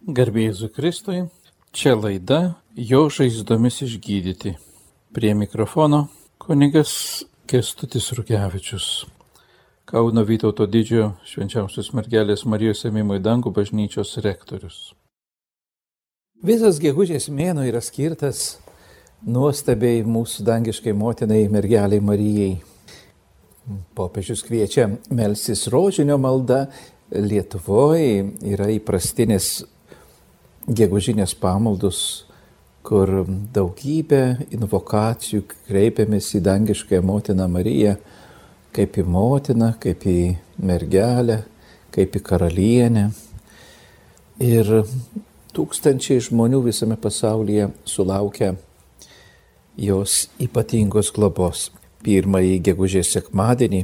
Garbėjai Kristui, čia laida Jo žaizdomis išgydyti. Prie mikrofono kunigas Kestutis Rukevičius. Kauno Vytauto didžiojo švenčiausios mergelės Marijos ėmimo į dangų bažnyčios rektorius. Visas gegužės mėno yra skirtas nuostabiai mūsų dangiškai motinai mergeliai Marijai. Popiežius kviečia melsis rožinio malda. Lietuvoje yra įprastinės gegužinės pamaldos, kur daugybė invokacijų kreipiamės į dangiškąją motiną Mariją, kaip į motiną, kaip į mergelę, kaip į karalienę. Ir tūkstančiai žmonių visame pasaulyje sulaukia jos ypatingos globos. Pirmąjį gegužės sekmadienį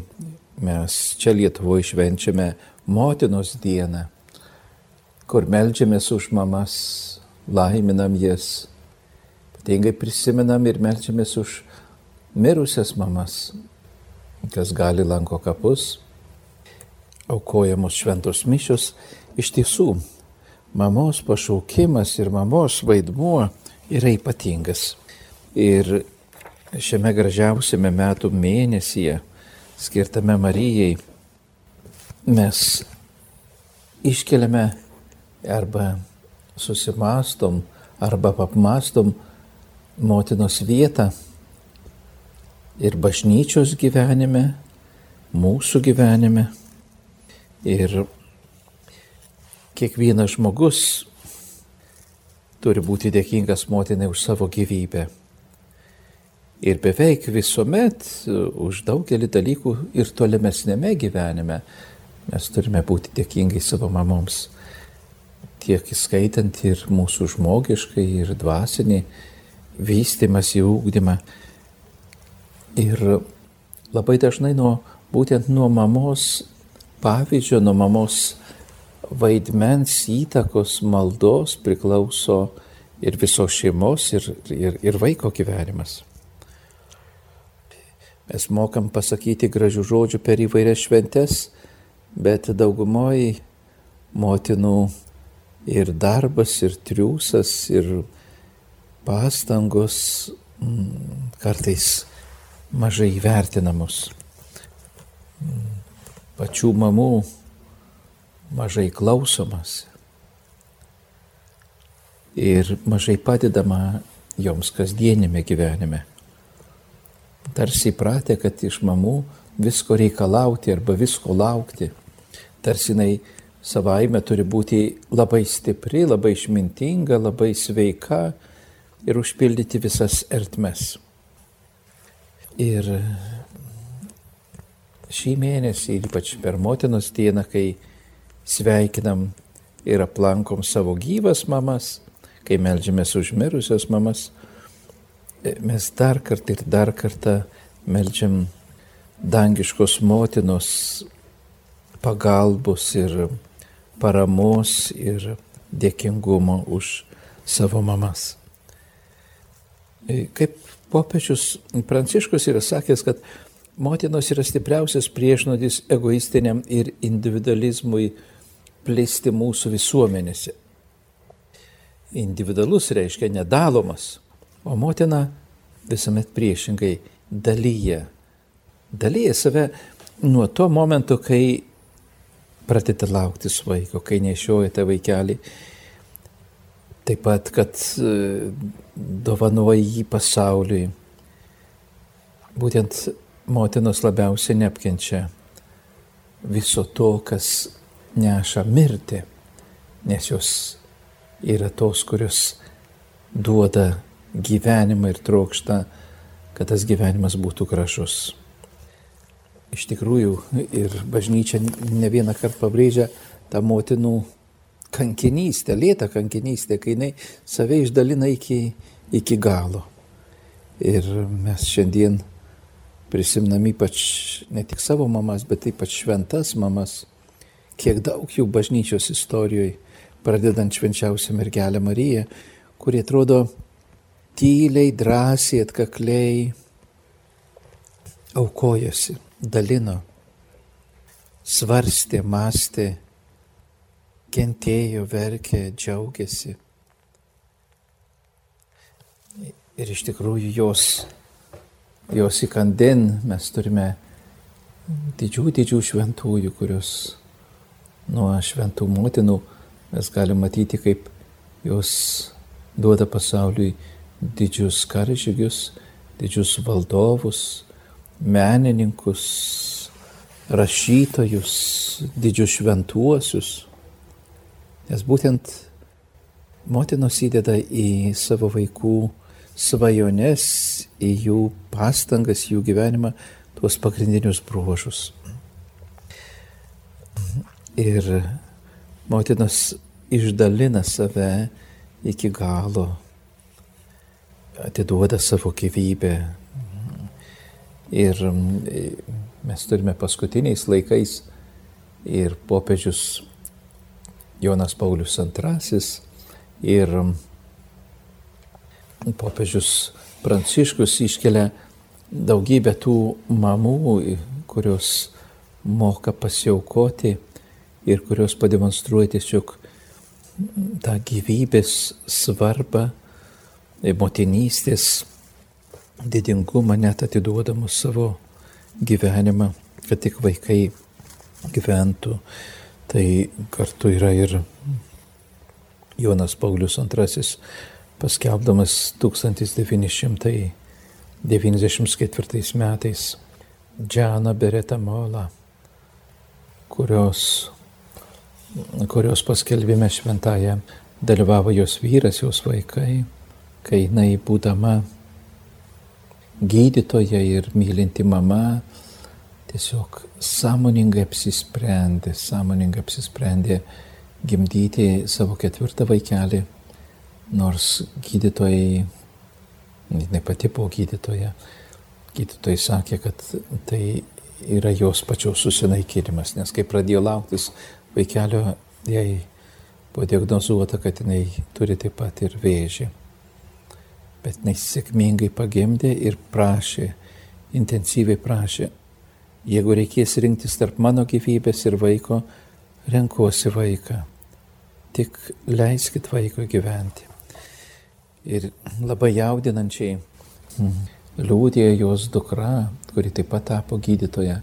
mes čia Lietuvoje švenčiame motinos dieną, kur melžiamės už mamas, laiminam jas, ypatingai prisimenam ir melžiamės už mirusias mamas, kas gali lanko kapus, aukojamos šventos mišios. Iš tiesų, mamos pašaukimas ir mamos vaidmuo yra ypatingas. Ir šiame gražiausiame metų mėnesyje, skirtame Marijai, mes iškeliame arba susimastom, arba apmastom motinos vietą ir bažnyčios gyvenime, mūsų gyvenime. Ir kiekvienas žmogus turi būti dėkingas motinai už savo gyvybę. Ir beveik visuomet e, už daugelį dalykų ir tolimesnėme gyvenime mes turime būti dėkingai savo mamoms. Tiek įskaitant ir mūsų žmogiškai, ir dvasinį vystimas į ūkdymą. Ir labai dažnai nuo, būtent nuo mamos pavyzdžio, nuo mamos vaidmens įtakos maldos priklauso ir visos šeimos, ir, ir, ir vaiko gyvenimas. Mes mokam pasakyti gražių žodžių per įvairias šventes, bet daugumoji motinų ir darbas, ir triūsas, ir pastangos mm, kartais mažai įvertinamos. Mm, pačių mamų mažai klausomas ir mažai padedama joms kasdienėme gyvenime tarsi įpratę, kad iš mamų visko reikalauti arba visko laukti. Tarsi jinai savaime turi būti labai stipri, labai išmintinga, labai sveika ir užpildyti visas ertmes. Ir šį mėnesį, ypač per motinos dieną, kai sveikinam ir aplankom savo gyvas mamas, kai melžiamės užmirusios mamas, mes dar kartą ir dar kartą melžiam dangiškos motinos pagalbos ir paramos ir dėkingumo už savo mamas. Kaip popiežius Pranciškus yra sakęs, kad motinos yra stipriausias priešnodis egoistiniam ir individualizmui plisti mūsų visuomenėse. Individualus reiškia nedalomas, O motina visuomet priešingai dalyja. Dalyja save nuo to momento, kai pradeda lauktis vaiko, kai nešiojate vaikelį. Taip pat, kad e, dovanoja jį pasauliui. Būtent motinos labiausiai neapkenčia viso to, kas neša mirtį, nes jos yra tos, kurios duoda gyvenimą ir trokšta, kad tas gyvenimas būtų gražus. Iš tikrųjų, ir bažnyčia ne vieną kartą pabrėžia tą motinų kankinystę, lėtą kankinystę, kai jinai save išdalina iki, iki galo. Ir mes šiandien prisimnam ypač ne tik savo mamas, bet ypač šventas mamas, kiek daug jų bažnyčios istorijoje, pradedant švenčiausią mergelę Mariją, kurie atrodo tyliai, drąsiai, atkakliai aukojosi, dalino, svarstė, mąstė, kentėjo, verkė, džiaugiasi. Ir iš tikrųjų jos, jos įkandin mes turime didžių, didžių šventųjų, kurios nuo šventų motinų mes galime matyti, kaip jos duoda pasauliui didžius karžygius, didžius valdovus, menininkus, rašytojus, didžius šventuosius. Nes būtent motinos įdeda į savo vaikų svajones, į jų pastangas, jų gyvenimą, tuos pagrindinius bruožus. Ir motinas išdalina save iki galo, atiduoda savo gyvybę. Ir mes turime paskutiniais laikais ir popiežius Jonas Paulius II ir popiežius Pranciškus iškelia daugybę tų mamų, kurios moka pasiaukoti ir kurios pademonstruoja tiesiog tą gyvybės svarbą, motinystės didingumą, net atiduodamus savo gyvenimą, kad tik vaikai gyventų. Tai kartu yra ir Jonas Paulius II paskelbdamas 1994 metais Džianą Beretą Molą, kurios, kurios paskelbime šventąją dalyvavo jos vyras, jos vaikai, kai jinai būdama gydytoja ir mylinti mama, tiesiog sąmoningai apsisprendė, sąmoningai apsisprendė gimdyti savo ketvirtą vaikelį, nors gydytojai, ne pati buvo gydytoja, gydytojai sakė, kad tai yra jos pačios susinaikinimas, nes kai pradėjo lauktis vaikelio, jai buvo diagnozuota, kad jinai turi taip pat ir vėžį. Bet jinai sėkmingai pagimdė ir prašė, intensyviai prašė, Jeigu reikės rinktis tarp mano gyvybės ir vaiko, renkuosi vaiką. Tik leiskit vaikui gyventi. Ir labai jaudinančiai liūdėjo jos dukra, kuri taip pat tapo gydytoja,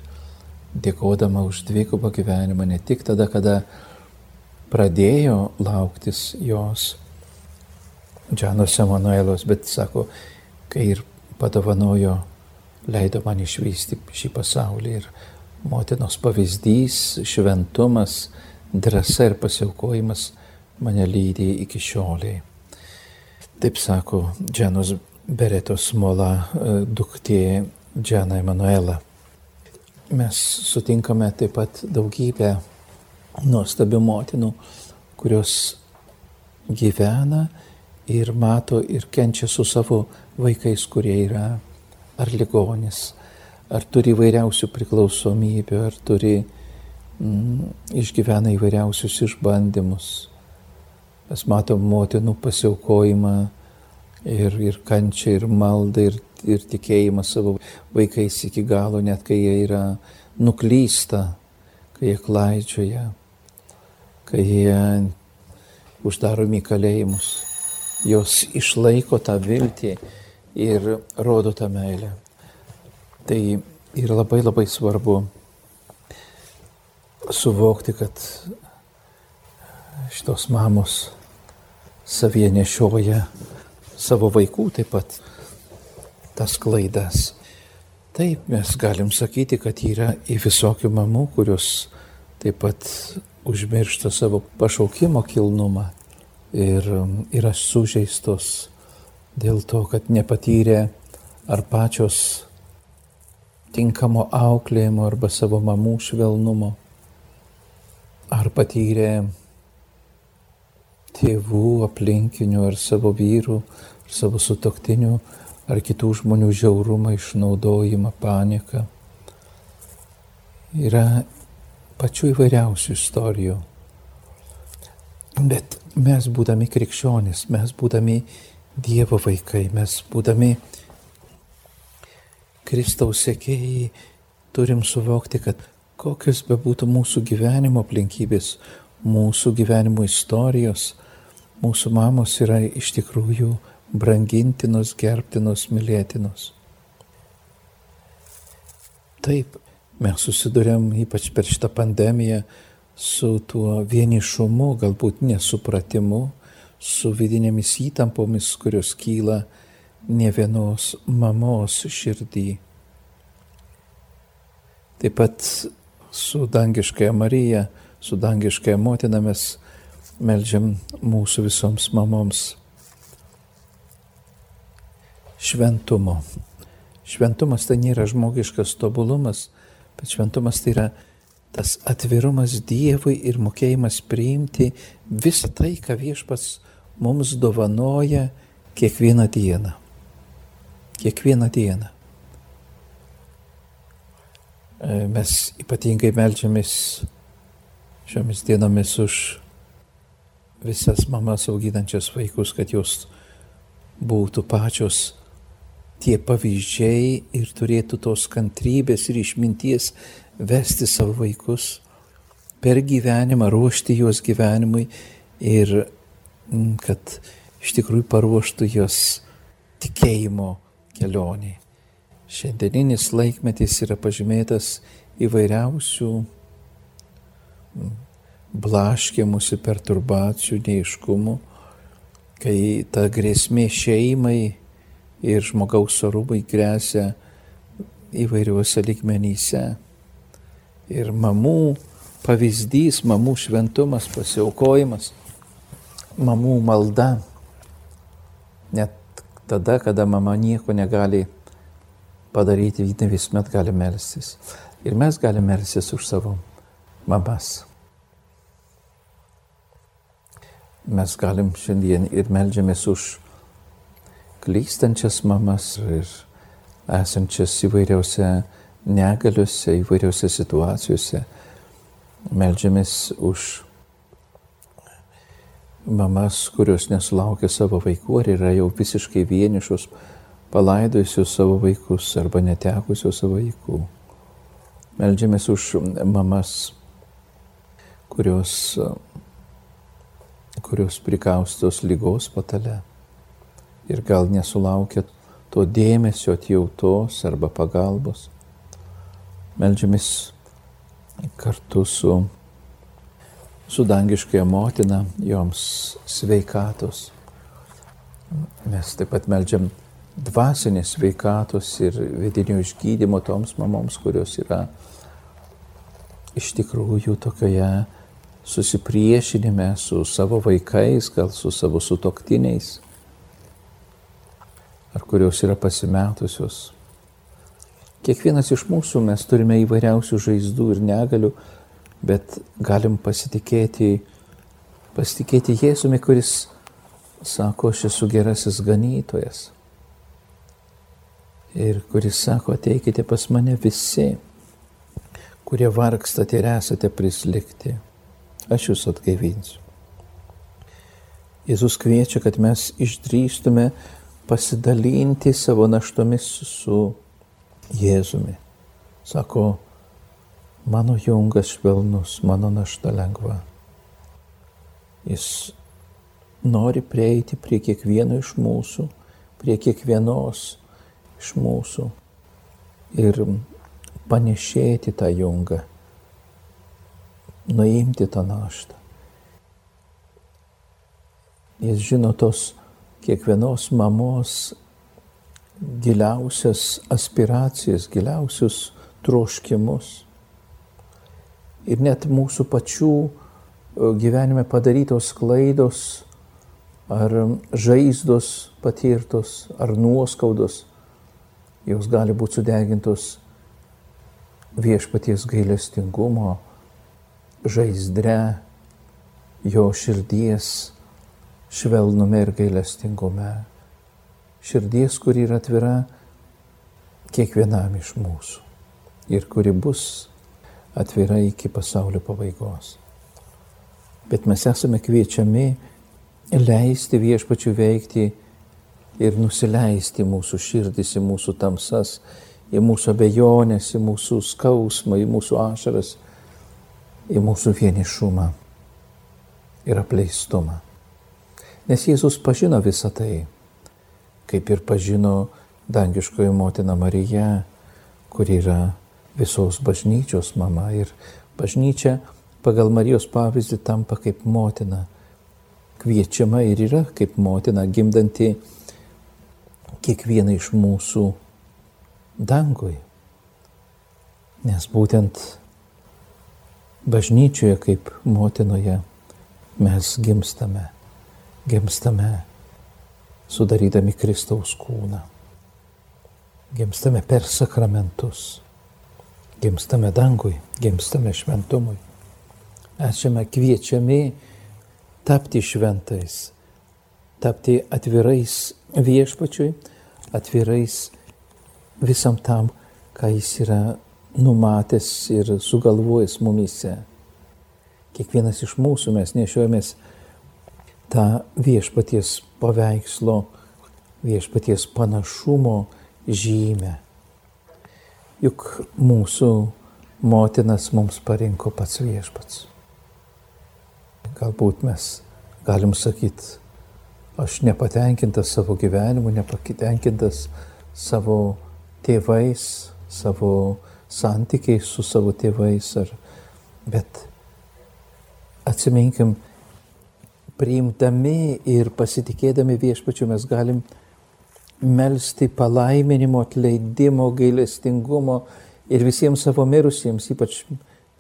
dėkodama už dvigubą gyvenimą, ne tik tada, kada pradėjo lauktis jos Džanos Emanuelos, bet sako, kai ir padovanojo leido man išvysti šį pasaulį ir motinos pavyzdys, šventumas, drąsa ir pasiaukojimas mane lydi iki šioliai. Taip sako Dženos Beretos Mola e, duktė Džena Emanuela. Mes sutinkame taip pat daugybę nuostabių motinų, kurios gyvena ir mato ir kenčia su savo vaikais, kurie yra ar ligonis, ar turi įvairiausių priklausomybių, ar turi mm, išgyvena įvairiausius išbandymus. Mes matom motinų pasiaukojimą ir, ir kančią, ir maldą, ir, ir tikėjimą savo vaikais iki galo, net kai jie yra nuklysta, kai jie klaidžioja, kai jie uždaromi kalėjimus. Jos išlaiko tą viltį ir rodo tą meilę. Tai yra labai labai svarbu suvokti, kad šitos mamos savyje nešioja savo vaikų taip pat tas klaidas. Taip mes galim sakyti, kad yra į visokių mamų, kurios taip pat užmiršta savo pašaukimo kilnumą ir yra sužeistos dėl to, kad nepatyrė ar pačios tinkamo auklėjimo arba savo mamų švelnumo, ar patyrė tėvų, aplinkinių, ar savo vyrų, ar savo sutoktinių, ar kitų žmonių žiaurumą, išnaudojimą, paniką. Yra pačių įvairiausių istorijų. Bet mes būdami krikščionis, mes būdami Dievo vaikai, mes būdami Kristaus sekėjai turim suvokti, kad kokios bebūtų mūsų gyvenimo aplinkybės, mūsų gyvenimo istorijos, mūsų mamos yra iš tikrųjų brangintinos, gerbtinos, mylėtinos. Taip, mes susidurėm ypač per šitą pandemiją su tuo vienišumu, galbūt nesupratimu, su vidinėmis įtampomis, kurios kyla ne vienos mamos širdį. Taip pat su dangiškąja Marija, su dangiškąja motina mes melžiam mūsų visoms mamoms šventumo. Šventumas tai nėra žmogiškas tobulumas, bet šventumas tai yra tas atvirumas Dievui ir mokėjimas priimti visą tai, ką viešpas mums dovanoja kiekvieną dieną. Kiekvieną dieną. E, mes ypatingai melžiamės šiomis dienomis už visas mamas auginančias vaikus, kad jos būtų pačios tie pavyzdžiai ir turėtų tos kantrybės ir išminties vesti savo vaikus per gyvenimą, ruošti juos gyvenimui ir mm, kad iš tikrųjų paruoštų juos tikėjimo kelioniai. Šiandieninis laikmetis yra pažymėtas įvairiausių mm, blaškimusi perturbacijų, neiškumų, kai ta grėsmė šeimai ir žmogaus orumui grėsia įvairiuose ligmenyse. Ir mamų pavyzdys, mamų šventumas, pasiaukojimas, mamų malda. Net tada, kada mama nieko negali padaryti, ji visuomet gali melstis. Ir mes galime melstis už savo mamas. Mes galim šiandien ir melžiamės už klystančias mamas ir esančias įvairiausiose negaliuose, įvairiausiose situacijose. Meldžiamės už mamas, kurios nesulaukia savo vaikų ar yra jau visiškai vienišos, palaidojusios savo vaikus arba netekusios savo vaikų. Meldžiamės už mamas, kurios, kurios prikaustos lygos patale ir gal nesulaukia to dėmesio, atjautos arba pagalbos. Meldžiamės kartu su, su dangiškąja motina joms sveikatos. Mes taip pat meldžiam dvasinės sveikatos ir vidinio išgydymo toms mamoms, kurios yra iš tikrųjų tokioje susipriešinime su savo vaikais, gal su savo sutoktiniais ar kurios yra pasimetusios. Kiekvienas iš mūsų mes turime įvairiausių žaizdų ir negalių, bet galim pasitikėti, pasitikėti Jėzumi, kuris sako, aš esu gerasis ganytojas. Ir kuris sako, ateikite pas mane visi, kurie vargstate ir esate prislikti. Aš jūs atgaivinsiu. Jėzus kviečia, kad mes išdrįstume pasidalinti savo naštomis su Jėzumi. Sako, mano jungas švelnus, mano našta lengva. Jis nori prieiti prie kiekvieno iš mūsų, prie kiekvienos iš mūsų ir panešėti tą jungą, nuimti tą naštą. Jis žino tos kiekvienos mamos giliausias aspiracijas, giliausius troškimus. Ir net mūsų pačių e, gyvenime padarytos klaidos ar žaizdos patirtos ar nuoskaudos, jos gali būti sudegintos viešpaties gailestingumo, žaizdre, jo širdies švelnume ir gailestingume. Širdies, kuri yra atvira kiekvienam iš mūsų ir kuri bus atvira iki pasaulio pabaigos. Bet mes esame kviečiami leisti viešpačių veikti ir nusileisti mūsų širdis, į mūsų tamsas, į mūsų abejonės, į mūsų skausmą, į mūsų ašaras, į mūsų vienišumą. ir apleistumą. Nes Jėzus pažino visą tai, kaip ir pažino dangiškoji motina Marija, kur yra visos bažnyčios mama. Ir bažnyčia pagal Marijos pavyzdį tampa kaip motina. Kviečiama ir yra kaip motina, gimdanti kiekvieną iš mūsų dangui. Nes būtent bažnyčioje kaip motinoje mes gimstame, gimstame sudarydami Kristaus kūną. Gimstame per sakramentus, gimstame dangui, gimstame šventumui. Esame kviečiami tapti šventais, tapti atvirais viešpačiui, atvirais visam tam, ką jis yra numatęs ir sugalvojęs mumise. Kiekvienas iš mūsų mes nešiojamės tą viešpaties paveikslo, viešpaties panašumo žymę. Juk mūsų motinas mums parinko pats viešpats. Galbūt mes galim sakyti, aš nepatenkintas savo gyvenimu, nepatenkintas savo tėvais, savo santykiais su savo tėvais, ar, bet atsiminkim, priimdami ir pasitikėdami viešpačiu mes galim melstį palaiminimo, atleidimo, gailestingumo ir visiems savo mirusiems, ypač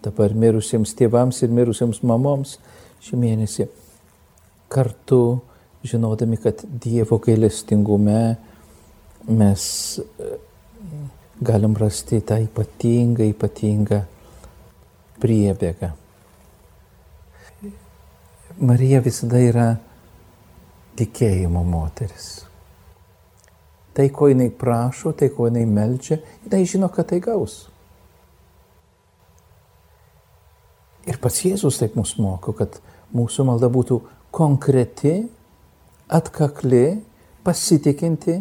dabar mirusiems tėvams ir mirusiems mamoms šį mėnesį. Kartu žinodami, kad Dievo gailestingume mes galim rasti tą ypatingą, ypatingą priebėgą. Marija visada yra tikėjimo moteris. Tai, ko jinai prašo, tai, ko jinai melčia, jinai žino, kad tai gaus. Ir pats Jėzus taip mus moko, kad mūsų malda būtų konkreti, atkakli, pasitikinti,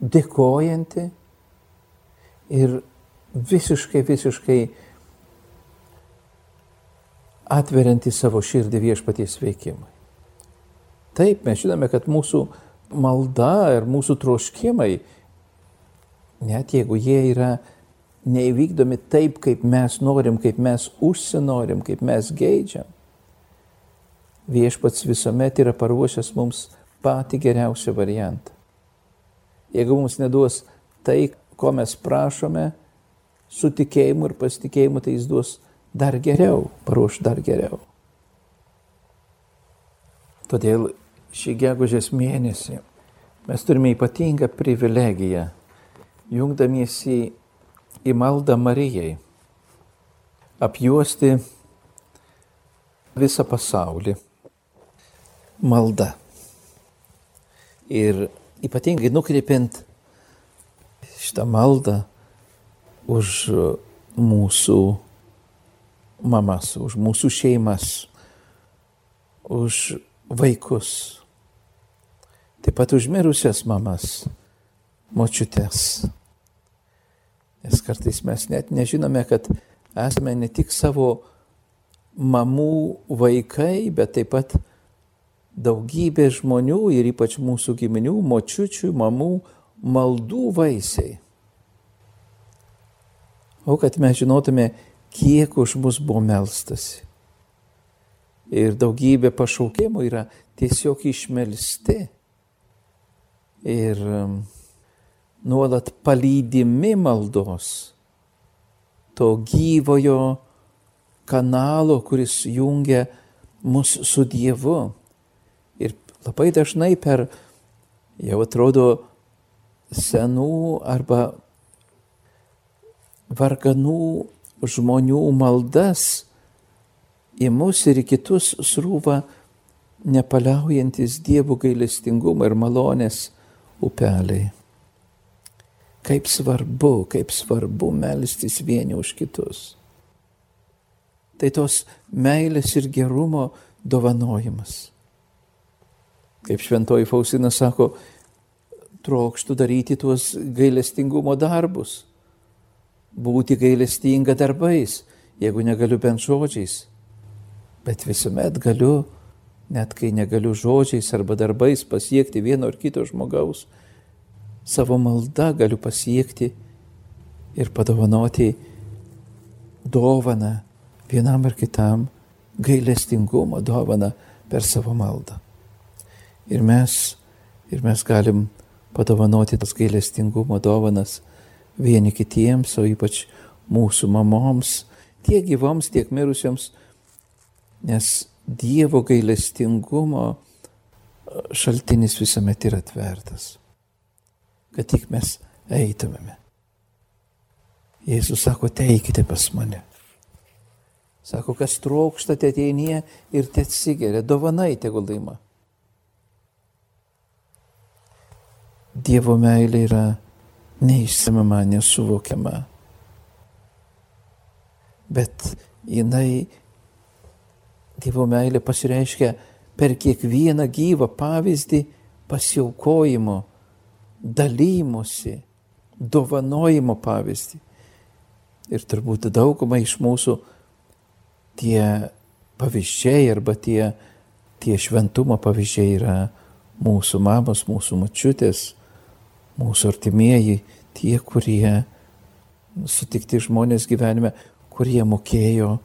dėkojanti ir visiškai, visiškai atverianti savo širdį viešpaties veikimui. Taip, mes žinome, kad mūsų malda ir mūsų troškimai, net jeigu jie yra neįvykdomi taip, kaip mes norim, kaip mes užsinorim, kaip mes geidžiam, viešpats visuomet yra paruošęs mums patį geriausią variantą. Jeigu mums neduos tai, ko mes prašome, su tikėjimu ir pasitikėjimu, tai jis duos dar geriau, paruoš dar geriau. Todėl šį gegužės mėnesį mes turime ypatingą privilegiją, jungdamiesi į maldą Marijai, apjuosti visą pasaulį malda. Ir ypatingai nukreipiant šitą maldą už mūsų mamas, už mūsų šeimas, už vaikus, taip pat užmirusias mamas, močiutės. Nes kartais mes net nežinome, kad esame ne tik savo mamų vaikai, bet taip pat daugybė žmonių ir ypač mūsų giminių, močiučių, mamų maldų vaisiai. O kad mes žinotume, kiek už mus buvo melstasi. Ir daugybė pašaukimų yra tiesiog išmelsti. Ir um, nuolat palydimi maldos. To gyvojo kanalo, kuris jungia mus su Dievu. Ir labai dažnai per, jau atrodo, senų arba varganų žmonių maldas į mus ir į kitus srūva nepaliaujantis dievų gailestingumo ir malonės upeliai. Kaip svarbu, kaip svarbu melstis vieni už kitus. Tai tos meilės ir gerumo dovanojimas. Kaip šventoji Faustina sako, trokštų daryti tuos gailestingumo darbus, būti gailestinga darbais, jeigu negaliu bent žodžiais, bet visuomet galiu net kai negaliu žodžiais arba darbais pasiekti vieno ar kito žmogaus, savo malda galiu pasiekti ir padovanoti dovaną vienam ar kitam gailestingumo dovaną per savo maldą. Ir mes, ir mes galim padovanoti tas gailestingumo dovanas vieni kitiems, o ypač mūsų mamoms, tiek gyvoms, tiek mirusioms, nes Dievo gailestingumo šaltinis visuomet yra atvertas, kad tik mes eitumėme. Jėzus sako, teikite pas mane. Sako, kas trokštate ateinie ir te atsigeria, dovanai tegul laima. Dievo meilė yra neišsimama, nesuvokiama. Bet jinai, Dievo meilė pasireiškia per kiekvieną gyvą pavyzdį pasiaukojimo, dalymosi, dovanojimo pavyzdį. Ir turbūt daugumai iš mūsų tie pavyzdžiai arba tie, tie šventumo pavyzdžiai yra mūsų mamos, mūsų mačiutės, mūsų artimieji, tie, kurie sutikti žmonės gyvenime, kurie mokėjo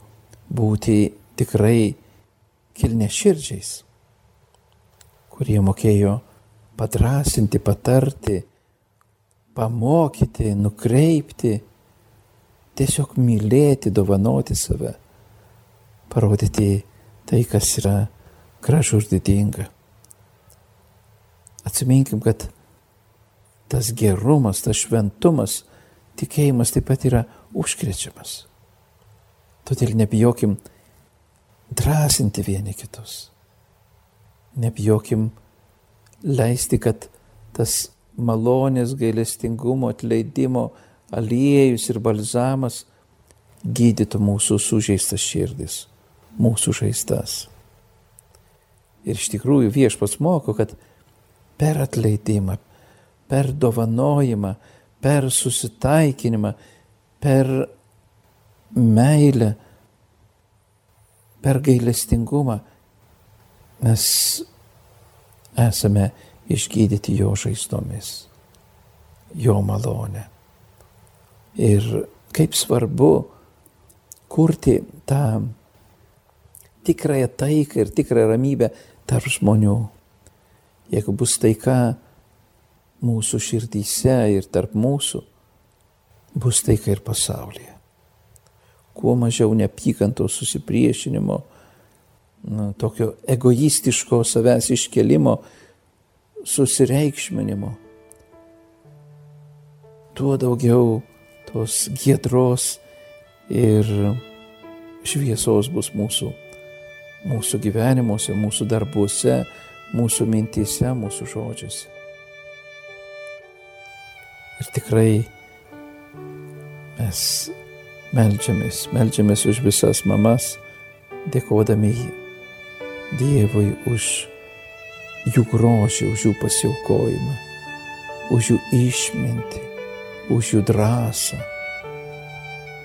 būti tikrai kilneširdžiais, kurie mokėjo padrasinti, patarti, pamokyti, nukreipti, tiesiog mylėti, dovanoti save, parodyti tai, kas yra gražu ir didinga. Atsiminkim, kad tas gerumas, tas šventumas, tikėjimas taip pat yra užkrečiamas. Todėl nebijokim drąsinti vieni kitus. Nebijokim leisti, kad tas malonės, gailestingumo, atleidimo aliejus ir balzamas gydytų mūsų sužeistas širdis, mūsų žaizdas. Ir iš tikrųjų viešpas moko, kad per atleidimą, per dovanojimą, per susitaikinimą, per meilę, per gailestingumą mes esame išgydyti jo žaizdomis, jo malonę. Ir kaip svarbu kurti tą tikrąją taiką ir tikrą ramybę tarp žmonių. Jeigu bus taika mūsų širdyse ir tarp mūsų, bus taika ir pasaulyje. Kuo mažiau neapykantos susipriešinimo, na, tokio egoistiško savęs iškelimo, susireikšminimo, tuo daugiau tos giedros ir šviesos bus mūsų, mūsų gyvenimuose, mūsų darbuose, mūsų mintise, mūsų žodžiuose. Ir tikrai mes melžiamės, melžiamės už visas mamas, dėkodami Dievui už jų grožį, už jų pasiaukojimą, už jų išmintį, už jų drąsą,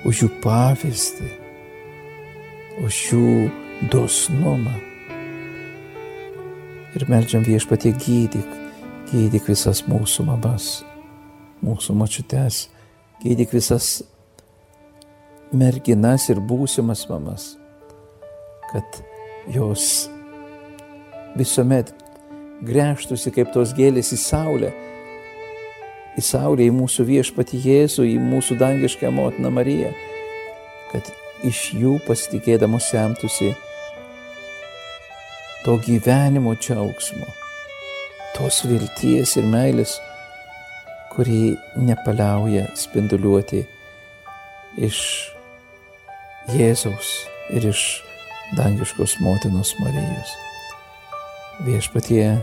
už jų pavyzdį, už jų dosnumą. Ir melžiam viešpatie gydyk, gydyk visas mūsų mamas, mūsų mačiutes, gydyk visas merginas ir būsimas mamas, kad jos visuomet grėžtųsi kaip tos gėlės į saulę, į saulę, į mūsų viešpatį Jėzų, į mūsų dangišką motiną Mariją, kad iš jų pasitikėdamos semtųsi to gyvenimo džiaugsmo, tos vilties ir meilės, kuri nepaliauja spinduliuoti iš Jėzaus ir iš dangiškos motinos Marijos. Viešpatie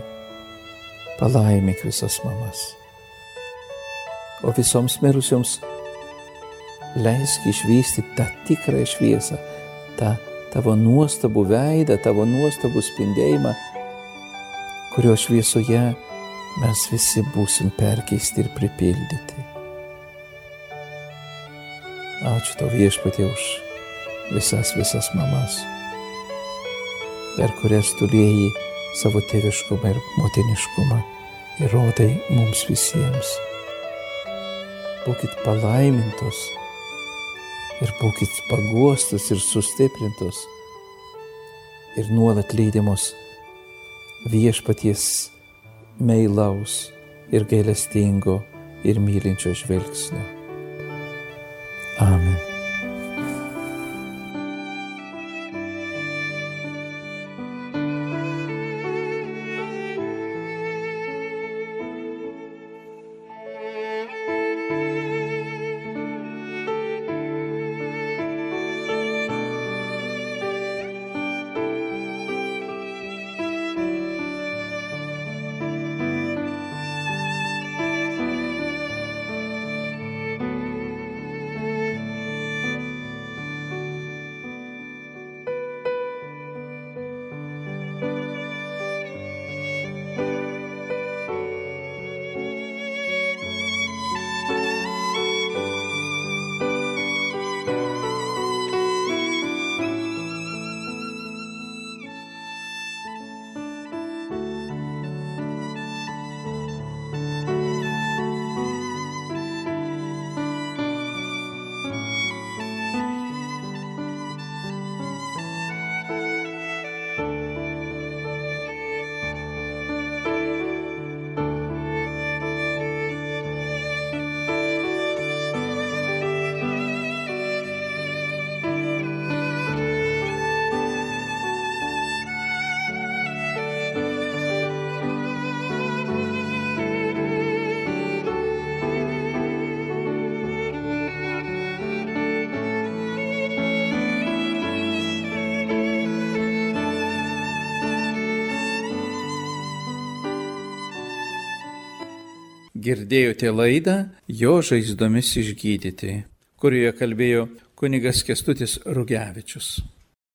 palaimik visas mamas. O visoms mirusioms leisk išvysti tą tikrą šviesą, tą tavo nuostabų veidą, tavo nuostabų spindėjimą, kurio šviesoje mes visi būsim perkeisti ir pripildyti. Ačiū tau viešpatie už visas, visas mamas. per kurias tulėjai savo tėviškumą ir motiniškumą įrodai mums visiems. Būkit palaimintos ir būkit paguostos ir sustiprintos ir nuolat lydimos viešpaties meilaus ir gailestingo ir mylinčio žvilgsnio. Amen. Girdėjote laidą Jo žaizdomis išgydyti, kurioje kalbėjo kunigas Kestutis Rugevičius.